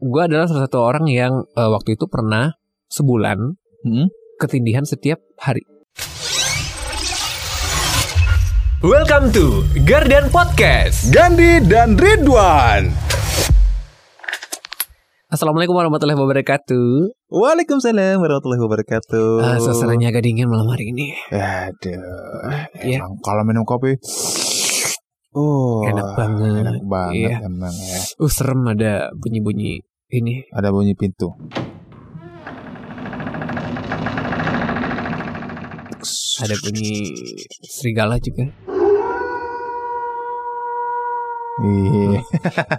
gue adalah salah satu orang yang eh, waktu itu pernah sebulan Hmm? ketindihan setiap hari. Welcome to Garden Podcast. Gandhi dan Ridwan. Assalamualaikum warahmatullahi wabarakatuh. Waalaikumsalam warahmatullahi wabarakatuh. Ah, suasananya agak dingin malam hari ini. Aduh. Iya. Emang kalau minum kopi Oh, Enak banget. Enak banget Iya. emang ya. Uh serem ada bunyi-bunyi ini. Ada bunyi pintu. Ada bunyi serigala juga. Iya.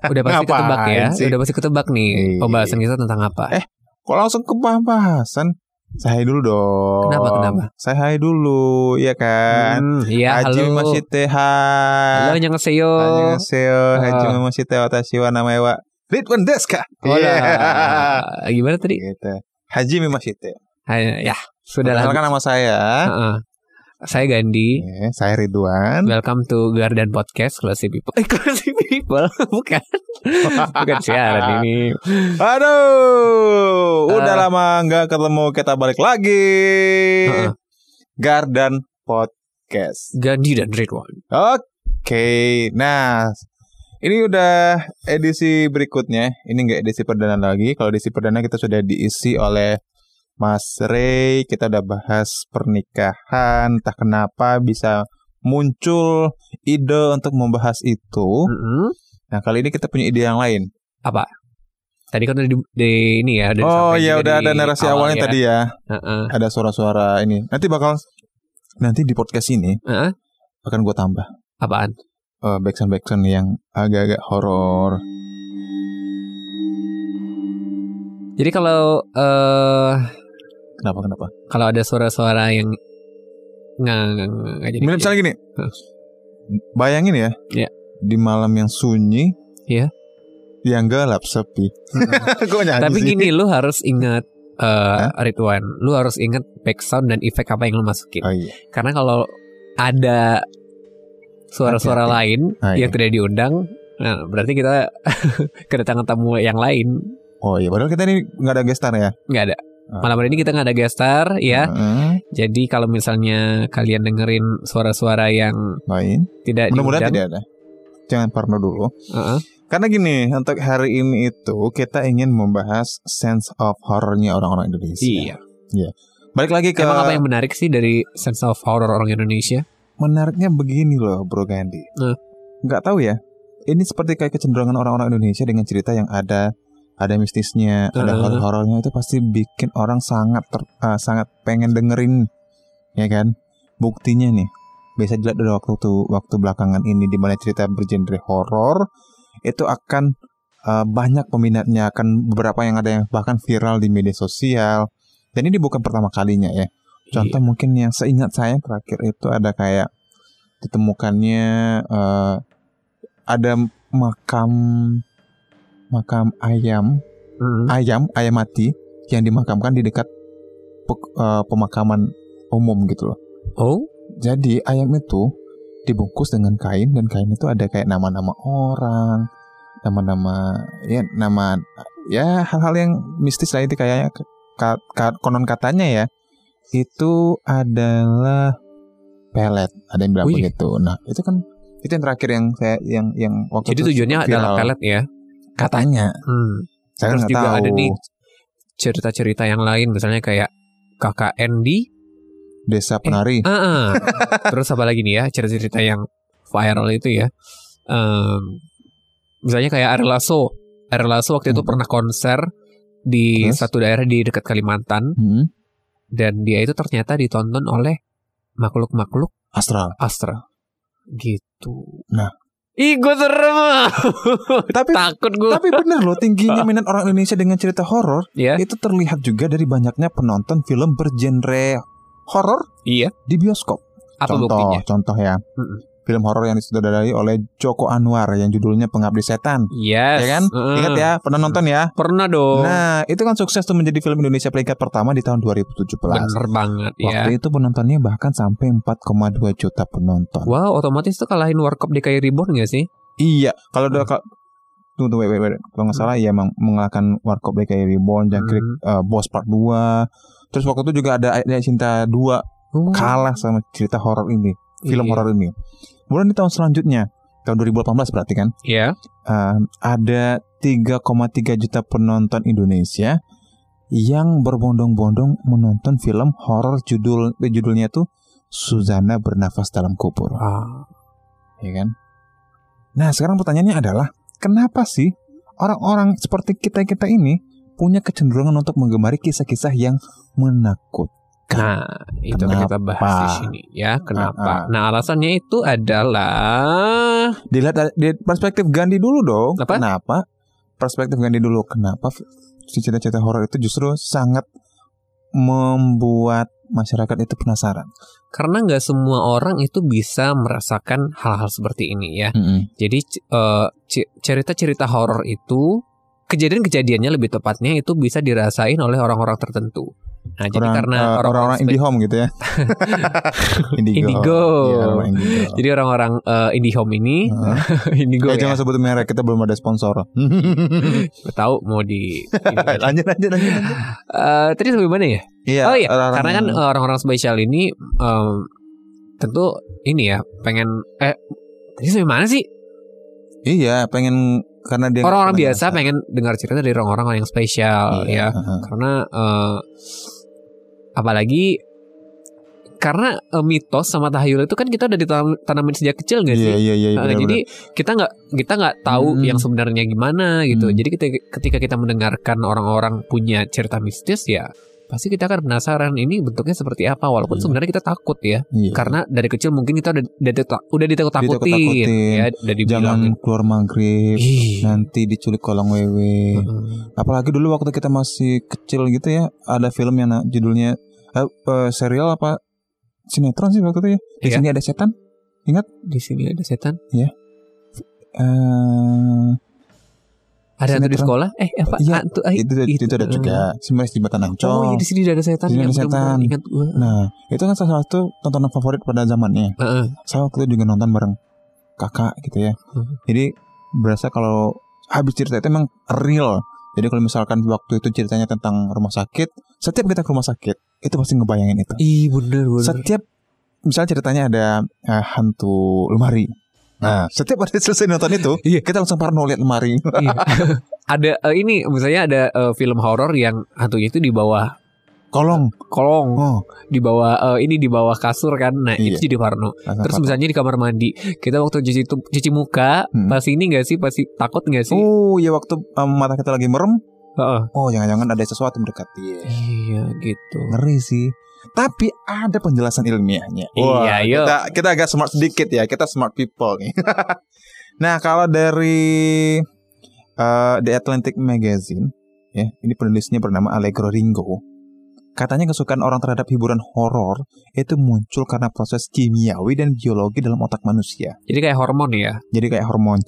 Udah pasti Ngapain ketebak ya. sih? Udah pasti ketebak nih. Iya. Pembahasan kita tentang apa? Eh, Kok langsung ke bahasan? Saya hai dulu dong. Kenapa, kenapa? Saya hai dulu, ya kan? Hmm, iya, Haji halo. Masite Halo, hai. annyeonghaseyo. Annyeonghaseyo. Haji Ah. Masite watashi wa namae wa Ridwan desu ka? Hola. Iya. Gimana tadi? Gitu. Haji Masite. Hai, Ya, sudah lah. Perkenalkan nama saya. Heeh. Saya Gandhi. Eh, saya Ridwan. Welcome to Garden Podcast Classy People. Eh, Classy People, bukan. bukan siaran ini. Aduh, udah Eh. lama nggak ketemu kita balik lagi. Heeh. Garden Podcast. Gandhi dan Ridwan. Oke, nah ini udah edisi berikutnya. Ini nggak edisi perdana lagi. Kalau edisi perdana kita sudah diisi oleh Mas Ray. Kita udah bahas pernikahan. Entah kenapa bisa muncul ide untuk membahas itu. Mm-mm. Nah kali ini kita punya ide yang lain. Tadi kan di, di- ini ya. udah Oh ya juga udah ada narasi awal awalnya ya. tadi ya. Heeh. Ada suara-suara ini. Nanti bakal nanti di podcast ini Heeh. akan gue tambah Apaan? Uh, backsound backsound yang agak-agak horor. Jadi kalau eh Kenapa kenapa? kalau ada suara-suara yang nggak nggak jadi. Misalnya gini. Bayangin ya. Iya. Di malam yang sunyi. Iya. Yang gelap sepi. Tapi sih? gini lu harus ingat eh Ridwan, lu harus ingat background dan efek apa yang lu masukin. Oh iya. Karena kalau ada suara-suara Hati-hati. lain Ah, yang iya. tidak diundang, nah berarti kita kedatangan tamu yang lain. Oh iya. Padahal kita ini nggak ada gestar ya. nggak ada. Ah. Malam hari ini kita nggak ada gestar ya. Heeh. Jadi kalau misalnya kalian dengerin suara-suara yang Lain. tidak Mudah-mudahan diundang, tidak ada. Jangan parno dulu. Heeh. Karena gini, untuk hari ini itu kita ingin membahas sense of horrornya orang-orang Indonesia. Iya. Balik lagi ke Emang apa yang menarik sih dari sense of horror orang Indonesia? Menariknya begini loh, Bro Gandhi. Eh. Nggak tahu ya. Ini seperti kayak kecenderungan orang-orang Indonesia dengan cerita yang ada ada mistisnya, ada Eh. horor-horornya itu pasti bikin orang sangat ter- ah, sangat pengen dengerin, ya kan? Buktinya nih, bisa dilihat dari waktu tuh waktu belakangan ini di mana cerita bergenre horor itu akan uh, banyak peminatnya, akan beberapa yang ada yang bahkan viral di media sosial. Dan ini bukan pertama kalinya ya. Contoh mungkin yang seingat saya terakhir itu ada kayak ditemukannya eh, ada makam makam ayam Mm. ayam ayam mati yang dimakamkan di dekat pe- eh, pemakaman umum gitu loh. Oh, Jadi ayam itu dibungkus dengan kain dan kain itu ada kayak nama-nama orang, nama-nama ya nama ya hal-hal yang mistis lah itu kayaknya ka- ka- konon katanya ya itu adalah pelet ada yang bilang Wih. begitu. Nah itu kan itu yang terakhir yang saya yang yang waktu jadi itu tujuannya viral. adalah pelet ya? katanya. Hmm. Saya Terus juga tahu. ada nih cerita-cerita yang lain, misalnya kayak KKN di desa penari. Ah, ah. Terus apa lagi nih ya cerita-cerita yang viral itu ya. Em, misalnya kayak Lasso. Ariel Lasso waktu itu Hmm. pernah konser di Terus? satu daerah di dekat Kalimantan Hmm, dan dia itu ternyata ditonton oleh makhluk-makhluk astral. astral. Gitu. Nah. Ih, gue serem. Tapi Takut gue. tapi benar loh tingginya minat orang Indonesia dengan cerita horor Ya, itu terlihat juga dari banyaknya penonton film bergenre horor iya. di bioskop. Apa contoh, buktinya? contoh ya. Mm-mm. Film horor yang disutradarai oleh Joko Anwar yang judulnya Pengabdi Setan. Yes. Ya kan? Ingat ya, pernah nonton ya? Pernah dong. Nah, itu kan sukses tuh menjadi film Indonesia peringkat pertama di tahun 2017. Bener banget ya. Waktu itu penontonnya bahkan sampai 4,2 juta penonton. Wow, otomatis tuh kalahin Warkop DKI Reborn gak sih? Iya, kalau udah ka- Tunggu, tunggu, wait, wait, wait. Kalau nggak salah ya emang mengalahkan Warkop BKI Reborn, Jangkrik Hmm. Boss Part 2. Terus waktu itu juga ada Ayat Cinta 2 Oh, kalah sama cerita horor ini, film iya. horor ini. Kemudian di tahun selanjutnya, tahun 2018 berarti kan, Iya. eh, ada 3,3 juta penonton Indonesia yang berbondong-bondong menonton film horor judul eh, judulnya tuh Suzana bernafas dalam kubur, Ah, ya kan? Nah, sekarang pertanyaannya adalah kenapa sih orang-orang seperti kita-kita ini punya kecenderungan untuk menggemari kisah-kisah yang menakutkan? Nah, itu yang kita bahas di Kenapa? sini ya. Kenapa? Ah, ah. Nah, alasannya itu adalah Dilihat dari- di perspektif Gandhi dulu dong. Apa? Kenapa? Perspektif Gandhi dulu. Kenapa cerita-cerita horor itu justru sangat membuat masyarakat itu penasaran? karena nggak semua orang itu bisa merasakan hal-hal seperti ini ya. Jadi c- eh, c- cerita-cerita horor itu kejadian-kejadiannya lebih tepatnya itu bisa dirasain oleh orang-orang tertentu. Nah, jadi Orang- karena eh, orang-orang spe- indie home gitu ya. Indigo. Indigo. Orang Indigo. Jadi orang-orang eh, indie home ini, Heeh. indigo Eh, ya. jangan sebut merek kita belum ada sponsor. Tahu mau di. lanjut lanjut lanjut. Eh, tadi sampai mana ya? Iya. oh iya, orang-orang karena kan orang-orang spesial ini em, tentu ini ya pengen eh tadi sampai mana sih? iya pengen karena dia Orang-orang biasa pengen dengar cerita dari orang-orang yang spesial Iya, ya. heeh. karena eh, apalagi karena eh, mitos sama tahayul itu kan kita udah ditanamin sejak kecil gak Iya sih? iya iya. Nah, benar-benar. jadi kita nggak kita nggak tahu Hmm. yang sebenarnya gimana gitu. Hmm. Jadi ketika, ketika kita mendengarkan orang-orang punya cerita mistis ya pasti kita akan penasaran ini bentuknya seperti apa walaupun Iya. sebenarnya kita takut ya Iya. karena dari kecil mungkin kita udah udah, ditak- udah ditakut-takutin Ditakut-takutin. ya udah dibilang jangan keluar maghrib Ih. nanti diculik kolong wewe Heeh. apalagi dulu waktu kita masih kecil gitu ya ada film yang judulnya eh, eh, serial apa sinetron sih waktu itu ya di Iya. sini ada setan di sini ada setan eh ada hantu di sekolah eh apa Iya, hantu eh, itu, itu, ada juga Simas di Batan Ancol Oh iya di sini ada setan Di sini ada setan. Ingat gue. nah itu kan salah satu tontonan favorit pada zamannya Heeh. saya waktu itu juga nonton bareng kakak gitu ya Hmm. jadi berasa kalau habis cerita itu emang real jadi kalau misalkan waktu itu ceritanya tentang rumah sakit setiap kita ke rumah sakit itu pasti ngebayangin itu Ih bener bener. setiap misalnya ceritanya ada eh, hantu lemari nah setiap ada selesai nonton itu Iya. kita langsung parno lihat lemari Iya. ada eh, ini misalnya ada eh, film horor yang hantunya itu di bawah kolong kolong, oh di bawah eh, ini di bawah kasur kan. Nah, Iya. itu jadi parno. langsung Terus parno. misalnya di kamar mandi, kita waktu cuci cuci muka, Hmm. pas ini gak sih pasti takut gak sih? oh ya waktu em, mata kita lagi merem Heeh. oh jangan-jangan ada sesuatu mendekat iya Iya gitu. ngeri sih tapi ada penjelasan ilmiahnya. Iya, yuk. kita kita agak smart sedikit ya. Kita smart people nih. Nah kalau dari eh, The Atlantic Magazine ya ini penulisnya bernama Allegro Ringo. Katanya kesukaan orang terhadap hiburan horor itu muncul karena proses kimiawi dan biologi dalam otak manusia. Jadi kayak hormon ya. jadi kayak hormon.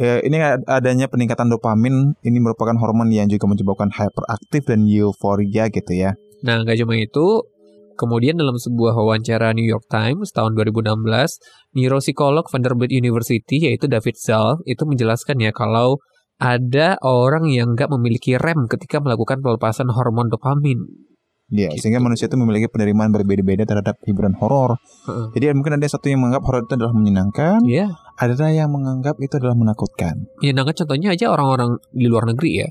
Eh, ini ad- adanya peningkatan dopamin. Ini merupakan hormon yang juga menyebabkan hyperaktif dan euforia gitu ya. Nah, gak cuma itu, kemudian dalam sebuah wawancara New York Times tahun 2016, neuropsikolog Vanderbilt University yaitu David Zal itu menjelaskan ya kalau ada orang yang nggak memiliki rem ketika melakukan pelepasan hormon dopamin. Ya, Gitu. sehingga manusia itu memiliki penerimaan berbeda-beda terhadap hiburan horor. Heeh. Jadi mungkin ada satu yang menganggap horor itu adalah menyenangkan, Iya, ada yang menganggap itu adalah menakutkan. ya nah contohnya aja orang-orang di luar negeri ya.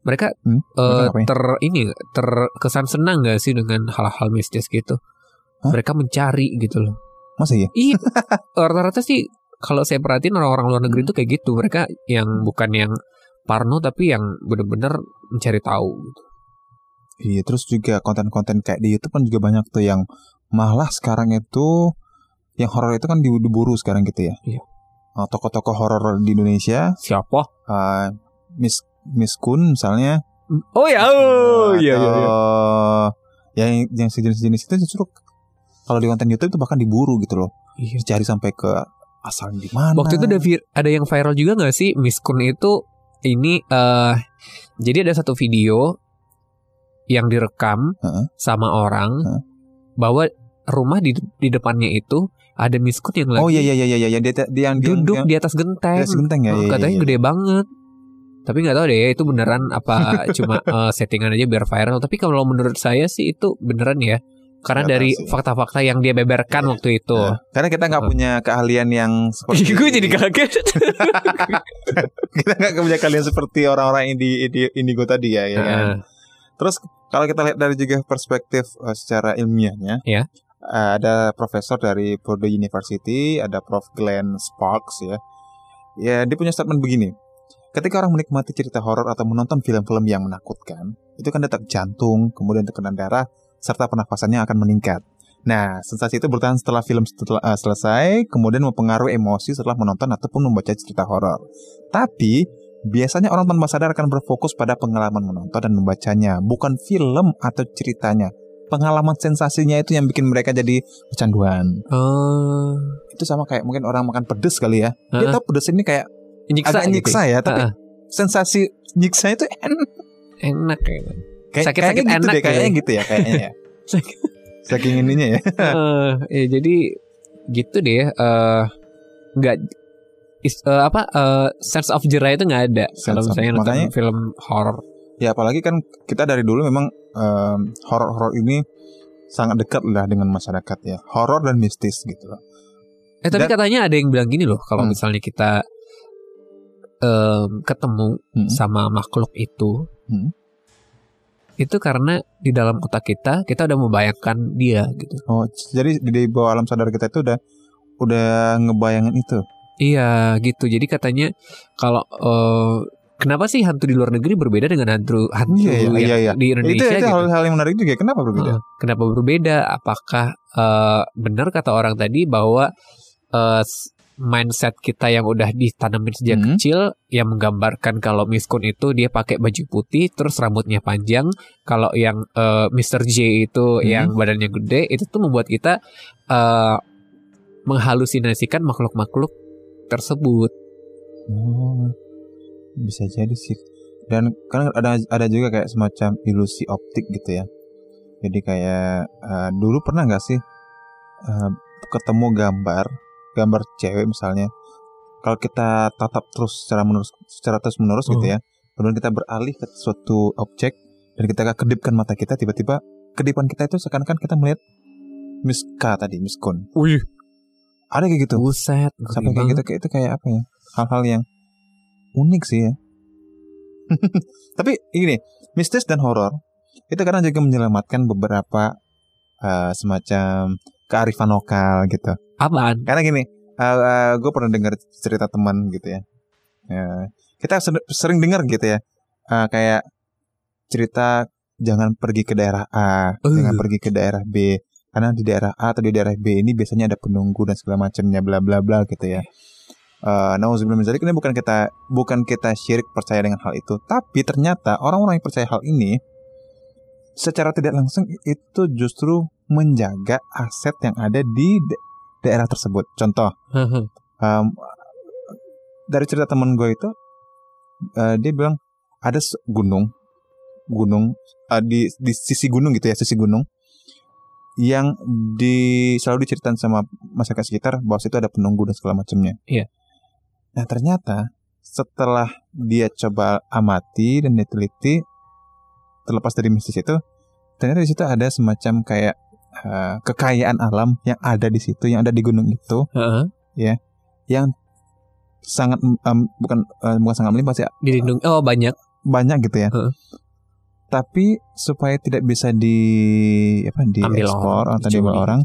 Mereka Hmm, ngapain? ter ini terkesan senang gak sih dengan hal-hal mistis gitu? Hah? Mereka mencari gitu loh. Masa ya? Iya, rata-rata sih kalau saya perhatiin orang-orang luar negeri itu kayak gitu. Mereka yang bukan yang parno tapi yang bener-bener mencari tahu. Gitu. Iya, terus juga konten-konten kayak di YouTube kan juga banyak tuh yang malah sekarang itu yang horor itu kan di- diburu sekarang gitu ya. Iya. Uh, Tokoh-tokoh horor di Indonesia, Siapa? uh, Miss Miss Kun misalnya, Oh ya, oh iya iya. iya. atau yang yang sejenis-jenis itu justru kalau di konten YouTube itu bahkan diburu gitu loh, Iya. dicari sampai ke asal di mana. Waktu itu ada, ada yang viral juga gak sih Miss Kun itu ini eh jadi ada satu video yang direkam Heeh. sama orang Heeh. bahwa rumah di di depannya itu ada miskun yang lagi Oh iya iya iya iya iya dia, dia yang dia duduk yang, di atas genteng. di atas genteng ya. Oh, iya, iya, katanya iya. gede banget. Tapi nggak tahu deh itu beneran apa cuma eh, settingan aja biar viral. Tapi kalau menurut saya sih itu beneran ya. Karena tahu dari fakta-fakta yang dia beberkan Iya. waktu itu. Nah, karena kita nggak punya keahlian yang seperti gue jadi kaget. kita nggak punya keahlian seperti orang-orang indi, indi indigo tadi ya, ya kan? Ah, Terus kalau kita lihat dari juga perspektif eh, secara ilmiahnya, Ya. eh, ada profesor dari Purdue University, ada Prof Glenn Sparks ya. Ya, dia punya statement begini. Ketika orang menikmati cerita horor atau menonton film-film yang menakutkan, itu kan detak jantung, kemudian tekanan darah, serta pernafasannya akan meningkat. Nah, sensasi itu bertahan setelah film setelah, eh, selesai, kemudian mempengaruhi emosi setelah menonton ataupun membaca cerita horor. Tapi, biasanya orang tanpa sadar akan berfokus pada pengalaman menonton dan membacanya, bukan film atau ceritanya. Pengalaman sensasinya itu yang bikin mereka jadi kecanduan. Oh, Itu sama kayak mungkin orang makan pedes kali ya. Dia Heeh. tahu pedes ini kayak nyiksa agak gitu. nyiksa ya, tapi Heeh. sensasi nyiksa itu enak. enak kayaknya. Kayak, Sakit-sakit kayaknya gitu enak deh, kayaknya ya. gitu ya, kayaknya ya. Saking ininya ya. Eh, ya jadi gitu deh ya. eh nggak is- eh, apa eh, sense of jerah itu nggak ada Sense kalau misalnya nonton makanya- film horor. Ya apalagi kan kita dari dulu memang em, horor-horor ini sangat dekat lah dengan masyarakat ya. Horor dan mistis gitu loh. Eh tapi Dan- katanya ada yang bilang gini loh kalau Hmm. misalnya kita em, ketemu Hmm. sama makhluk itu, Hmm. itu karena di dalam otak kita kita udah membayangkan dia gitu. Oh, jadi di bawah alam sadar kita itu udah udah ngebayangin itu. Iya gitu. Jadi katanya kalau eh, kenapa sih hantu di luar negeri berbeda dengan hantu hantu Iya, iya, iya, iya. di itu Indonesia itu gitu? hal-hal yang menarik juga. Kenapa berbeda? Heeh. Kenapa berbeda? Apakah eh, benar kata orang tadi bahwa s- mindset kita yang udah ditanamin sejak Hmm. kecil yang menggambarkan kalau Miskun itu dia pakai baju putih terus rambutnya panjang, kalau yang eh, Mr. J itu Hmm. yang badannya gede itu tuh membuat kita eh, menghalusinasikan makhluk-makhluk tersebut. Oh, bisa jadi sih. Dan kan ada ada juga kayak semacam ilusi optik gitu ya. Jadi kayak eh, dulu pernah nggak sih eh, ketemu gambar gambar cewek misalnya, kalau kita tatap terus secara menerus secara terus menerus gitu Hmm. ya, kemudian kita beralih ke suatu objek dan kita kedipkan mata kita, tiba-tiba kedipan kita itu seakan-akan kita melihat Miss K tadi, Miss Kun. Wih, Ada kayak gitu. buset, sampai kayak gitu kayak itu kayak apa ya hal-hal yang unik sih ya tapi ini mistis dan horor itu kadang juga menyelamatkan beberapa eh, semacam kearifan lokal gitu Apaan? karena gini gue pernah dengar cerita teman gitu ya Eh, kita ser- sering dengar gitu ya eh, kayak cerita jangan pergi ke daerah A Uh. jangan pergi ke daerah B karena di daerah A atau di daerah B ini biasanya ada penunggu dan segala macamnya bla bla bla gitu ya. Uh, nah, sebelum menjadi ini bukan kita bukan kita syirik percaya dengan hal itu, tapi ternyata orang-orang yang percaya hal ini secara tidak langsung itu justru menjaga aset yang ada di da- daerah tersebut. Contoh, um, dari cerita temen gue itu, uh, dia bilang ada gunung, gunung uh, di di sisi gunung gitu ya, sisi gunung yang di selalu diceritain sama masyarakat sekitar bahwa situ ada penunggu dan segala macamnya. Iya. Nah ternyata setelah dia coba amati dan diteliti, terlepas dari mistis itu, ternyata di situ ada semacam kayak uh, kekayaan alam yang ada di situ, yang ada di gunung itu, Heeh. yang sangat em, bukan eh, bukan sangat melimpah sih Dilindungi. Oh banyak. banyak gitu ya. Heeh. Tapi supaya tidak bisa di apa di Ambil ekspor orang, atau diambil dicuri. orang,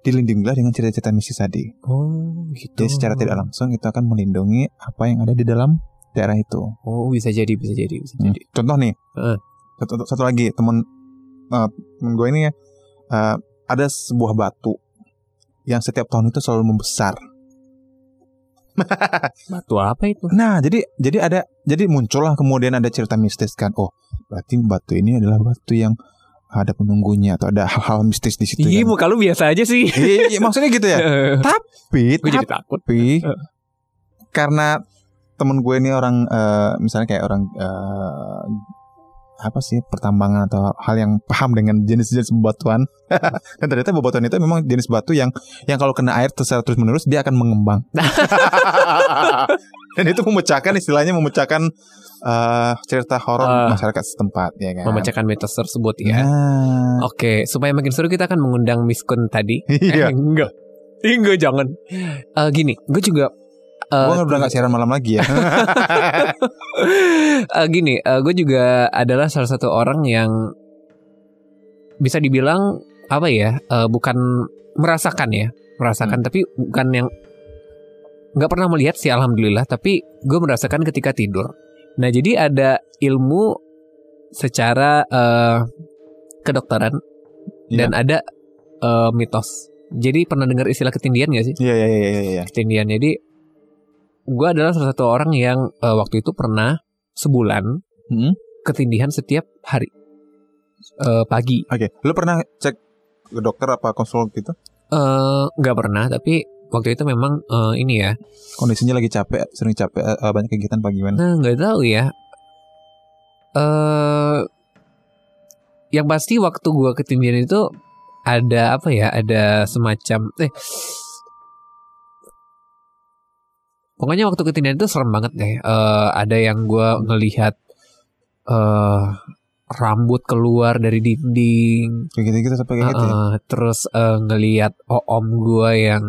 dilindungilah dengan cerita-cerita misi tadi. Oh gitu. Jadi secara tidak langsung itu akan melindungi apa yang ada di dalam daerah itu. Oh bisa jadi bisa jadi bisa Hmm. jadi. Contoh nih, Heeh. satu, satu lagi temen eh, temen gue ini ya eh, ada sebuah batu yang setiap tahun itu selalu membesar. Batu apa itu? Nah, jadi jadi ada jadi muncullah kemudian ada cerita mistis kan. Oh, berarti batu ini adalah batu yang ada penunggunya atau ada hal-hal mistis di situ. Iya kan. muka lu biasa aja sih. Iya, maksudnya gitu ya. Tapi, Gue jadi takut. tapi Eh. karena temen gue ini orang eh, misalnya kayak orang eh, apa sih pertambangan atau hal yang paham dengan jenis-jenis bebatuan dan ternyata bebatuan itu memang jenis batu yang yang kalau kena air secara terus menerus dia akan mengembang dan itu memecahkan istilahnya memecahkan uh, cerita horor Ah. masyarakat setempat ya kan memecahkan mitos tersebut ya. Nah, Oke, supaya makin seru kita akan mengundang Miskun tadi. iya Eh, enggak. Enggak jangan. Eh, gini, gue juga eh, gue udah gak siaran malam lagi ya eh, gini, gue juga adalah salah satu orang yang bisa dibilang apa ya, eh, bukan merasakan ya, merasakan, tapi bukan yang nggak pernah melihat sih, alhamdulillah. Tapi gue merasakan ketika tidur. Nah, jadi ada ilmu secara eh, kedokteran dan ada eh, mitos. Jadi pernah dengar istilah ketindian gak sih? iya iya iya iya iya ketindian. Jadi gue adalah salah satu orang yang eh, waktu itu pernah sebulan Hmm? ketindihan setiap hari Eh, pagi. oke lu pernah cek ke dokter apa konsul gitu Eh, nggak pernah, tapi waktu itu memang eh, ini ya. kondisinya lagi capek sering capek eh, banyak kegiatan pagi gimana Nah nggak tahu ya. Eh, yang pasti waktu gue ketindihan itu ada apa ya? Ada semacam eh. Pokoknya waktu ketindihan itu serem banget deh. Eh, ada yang gue ngelihat eh rambut keluar dari dinding, kayak gitu gitu sampai kayak gitu ya? Terus eh, ngelihat om gue yang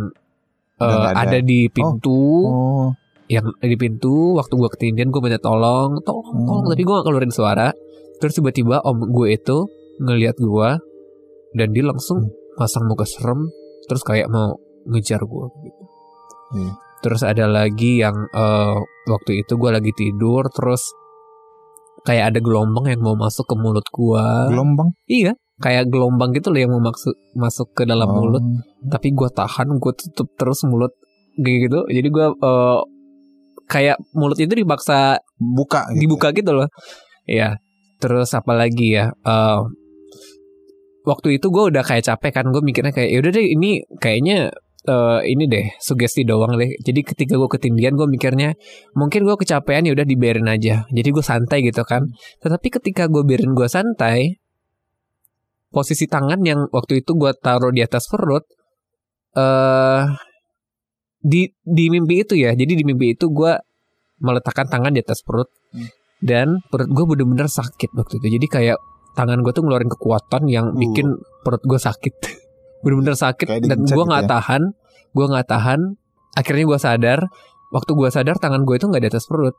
eh, nggak ada. ada di pintu oh yang di pintu waktu gue ketindihan gue minta tolong tolong tolong Hmm. tapi gue gak keluarin suara terus tiba-tiba om gue itu ngelihat gue dan dia langsung Hmm. pasang muka serem terus kayak mau ngejar gue gitu Iya. Terus ada lagi yang eh, waktu itu gue lagi tidur terus kayak ada gelombang yang mau masuk ke mulut gue gelombang? Iya kayak gelombang gitu loh yang mau masuk masuk ke dalam Oh. mulut. Tapi gue tahan gue tutup terus mulut gitu. Jadi gue eh, kayak mulut itu dipaksa buka gitu. dibuka gitu loh. Ya terus apa lagi ya eh, waktu itu gue udah kayak capek kan gue mikirnya kayak yaudah deh ini kayaknya eh, ini deh sugesti doang deh. Jadi ketika gue ketindihan gue mikirnya mungkin gue kecapean ya udah dibiarin aja. Jadi gue santai gitu kan. Tetapi ketika gue biarin gue santai posisi tangan yang waktu itu gue taruh di atas perut eh di di mimpi itu ya. Jadi di mimpi itu gue meletakkan tangan di atas perut Hmm. dan perut gue bener-bener sakit waktu itu. Jadi kayak tangan gue tuh ngeluarin kekuatan yang Uh. bikin perut gue sakit. Bener-bener sakit Kayak dan gue gitu nggak ya? tahan gue nggak tahan akhirnya gue sadar waktu gue sadar tangan gue itu nggak di atas perut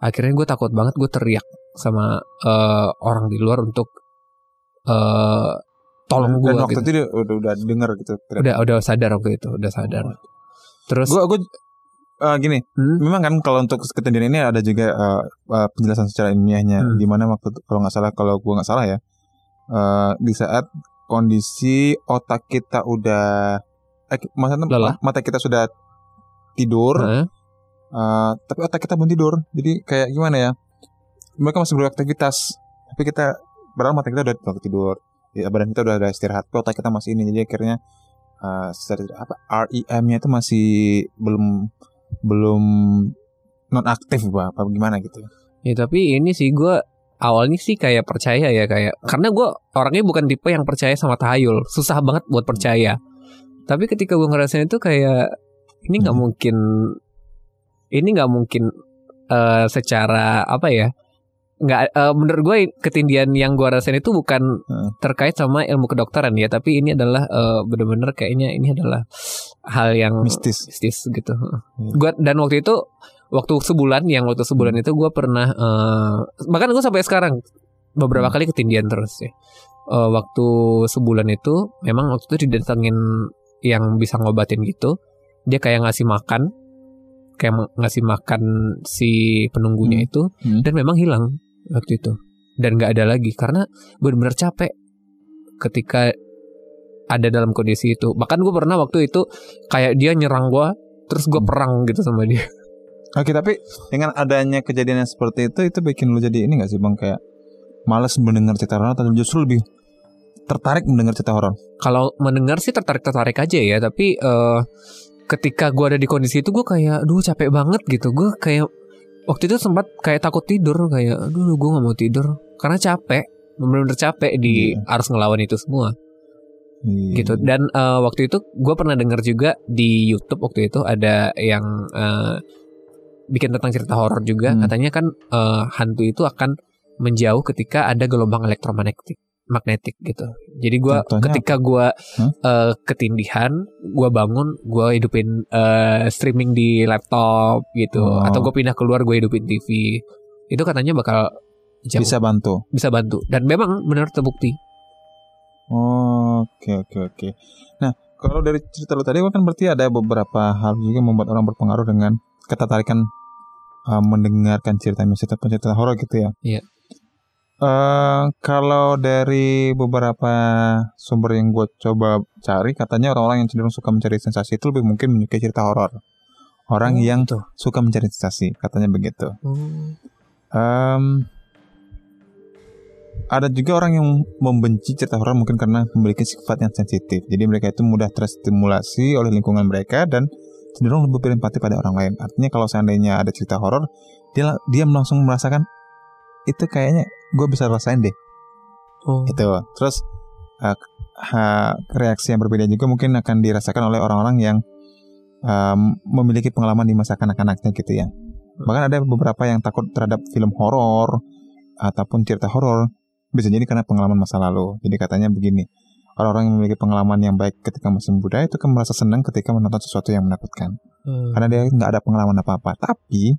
akhirnya gue takut banget gue teriak sama eh, orang di luar untuk eh tolong gue waktu gitu. itu dia udah udah denger gitu udah udah sadar waktu itu udah sadar terus gue gue eh, gini Hmm? memang kan kalau untuk ketindihan ini ada juga eh, eh, penjelasan secara ilmiahnya Hmm. di mana waktu kalau nggak salah kalau gue nggak salah ya eh, di saat kondisi otak kita udah eh, maksudnya Lelah. mata kita sudah tidur. Heeh. eh, tapi otak kita belum tidur. Jadi kayak gimana ya? Mereka masih beraktivitas tapi kita padahal mata kita udah udah tidur. Ya, badan kita udah ada istirahat tapi otak kita masih ini. Jadi akhirnya eh, secara- apa REM-nya itu masih belum belum non aktif apa, gimana gitu? Ya tapi ini sih gue awalnya sih kayak percaya ya kayak karena gue orangnya bukan tipe yang percaya sama tahayul. Susah banget buat percaya tapi ketika gue ngerasain itu kayak ini nggak Hmm. mungkin ini nggak mungkin eh, secara apa ya nggak eh, menurut gue ketindihan yang gue rasain itu bukan Hmm. terkait sama ilmu kedokteran ya tapi ini adalah eh, bener-bener kayaknya ini adalah hal yang mistis mistis gitu. Gua dan waktu itu waktu sebulan yang waktu sebulan itu gue pernah eh, bahkan gue sampai sekarang beberapa Hmm. kali ketindihan terus ya. Eh, waktu sebulan itu memang waktu itu didatengin yang bisa ngobatin gitu. Dia kayak ngasih makan kayak ng- ngasih makan si penunggunya Hmm. itu Hmm. dan memang hilang waktu itu dan nggak ada lagi karena benar-benar capek ketika ada dalam kondisi itu bahkan gue pernah waktu itu kayak dia nyerang gue terus gue Hmm. perang gitu sama dia oke tapi dengan adanya kejadian yang seperti itu itu bikin lu jadi ini gak sih bang kayak males mendengar cerita horor atau justru lebih tertarik mendengar cerita horor? Kalau mendengar sih tertarik tertarik aja ya tapi eh, ketika gue ada di kondisi itu gue kayak duh capek banget gitu. Gue kayak waktu itu sempat kayak takut tidur kayak aduh gue nggak mau tidur. Karena capek benar-benar capek di Iya. harus ngelawan itu semua. Iya. gitu. Dan eh, waktu itu gue pernah dengar juga di YouTube waktu itu ada yang eh, bikin tentang cerita horor juga. Hmm. katanya kan eh, hantu itu akan menjauh ketika ada gelombang elektromagnetik magnetik gitu jadi gue Contohnya ketika gue Hah? eh, ketindihan gue bangun gue hidupin eh, streaming di laptop gitu Oh. atau gue pindah keluar gue hidupin TV itu katanya bakal jauh, bisa bantu. bisa bantu dan memang benar terbukti Oh, Oke oke oke. Nah kalau dari cerita lu tadi kan berarti ada beberapa hal juga yang membuat orang berpengaruh dengan ketertarikan uh, mendengarkan cerita atau cerita horor gitu ya. Iya. Eh, kalau dari beberapa sumber yang gue coba cari, katanya orang-orang yang cenderung suka mencari sensasi itu lebih mungkin menyukai cerita horor. Orang Oh, yang gitu. suka mencari sensasi, katanya begitu. Hmm. Em, ada juga orang yang membenci cerita horor mungkin karena memiliki sifat yang sensitif. Jadi mereka itu mudah terstimulasi oleh lingkungan mereka dan cenderung lebih berempati pada orang lain. Artinya kalau seandainya ada cerita horor, dia dia langsung merasakan itu kayaknya gue bisa rasain deh. Oh. Itu. Terus eh, ha- reaksi yang berbeda juga mungkin akan dirasakan oleh orang-orang yang em, memiliki pengalaman di masa kanak-kanaknya gitu ya. Bahkan ada beberapa yang takut terhadap film horor ataupun cerita horor bisa jadi karena pengalaman masa lalu. Jadi katanya begini, orang-orang yang memiliki pengalaman yang baik ketika masih muda itu kan merasa senang ketika menonton sesuatu yang menakutkan. Hmm. Karena dia nggak ada pengalaman apa-apa. Tapi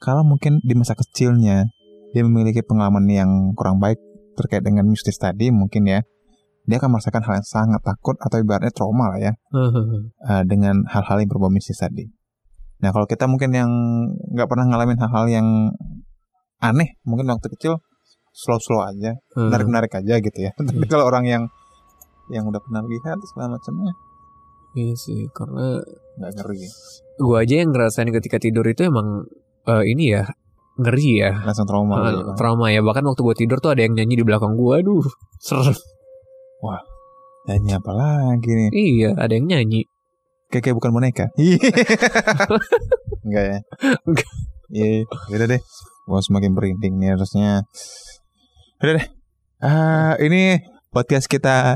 kalau mungkin di masa kecilnya dia memiliki pengalaman yang kurang baik terkait dengan mistis tadi mungkin ya, dia akan merasakan hal yang sangat takut atau ibaratnya trauma lah ya Hmm. uh, dengan hal-hal yang berbau mistis tadi. Nah kalau kita mungkin yang nggak pernah ngalamin hal-hal yang aneh, mungkin waktu kecil slow-slow aja, Hmm. menarik-menarik aja gitu ya. Tapi kalau orang yang yang udah pernah lihat segala macamnya Iya sih, karena nggak ngeri, gua aja yang ngerasain ketika tidur itu emang eh, ini ya ngeri ya. langsung trauma. Eh, gitu kan. trauma ya bahkan waktu gue tidur tuh ada yang nyanyi di belakang gua aduh serem Nyanyi apa lagi nih? iya ada yang nyanyi Kayak kayak bukan boneka. Enggak ya? Enggak. Iya, udah deh. Gua semakin berinding nih harusnya. Udah deh. Ah, ini podcast kita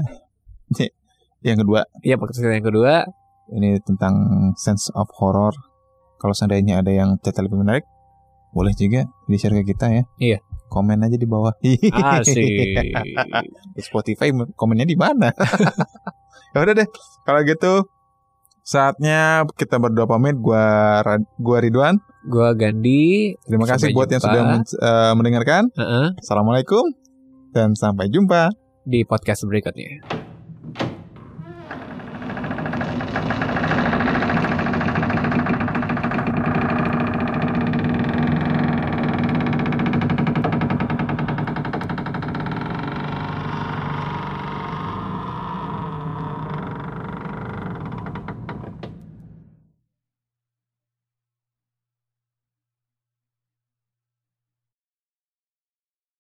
yang kedua. Iya podcast kita yang kedua Ini tentang sense of horror. Kalau seandainya ada yang cerita lebih menarik, boleh juga di share ke kita ya. Iya. Komen aja di bawah. asik Di Spotify komennya di mana? ya udah deh. Kalau gitu saatnya kita berdua pamit. Gua gua Ridwan. gua Gandhi Terima kasih Sampai buat yang jumpa. sudah men- eh, mendengarkan. Heeh, Assalamualaikum dan sampai jumpa. di podcast berikutnya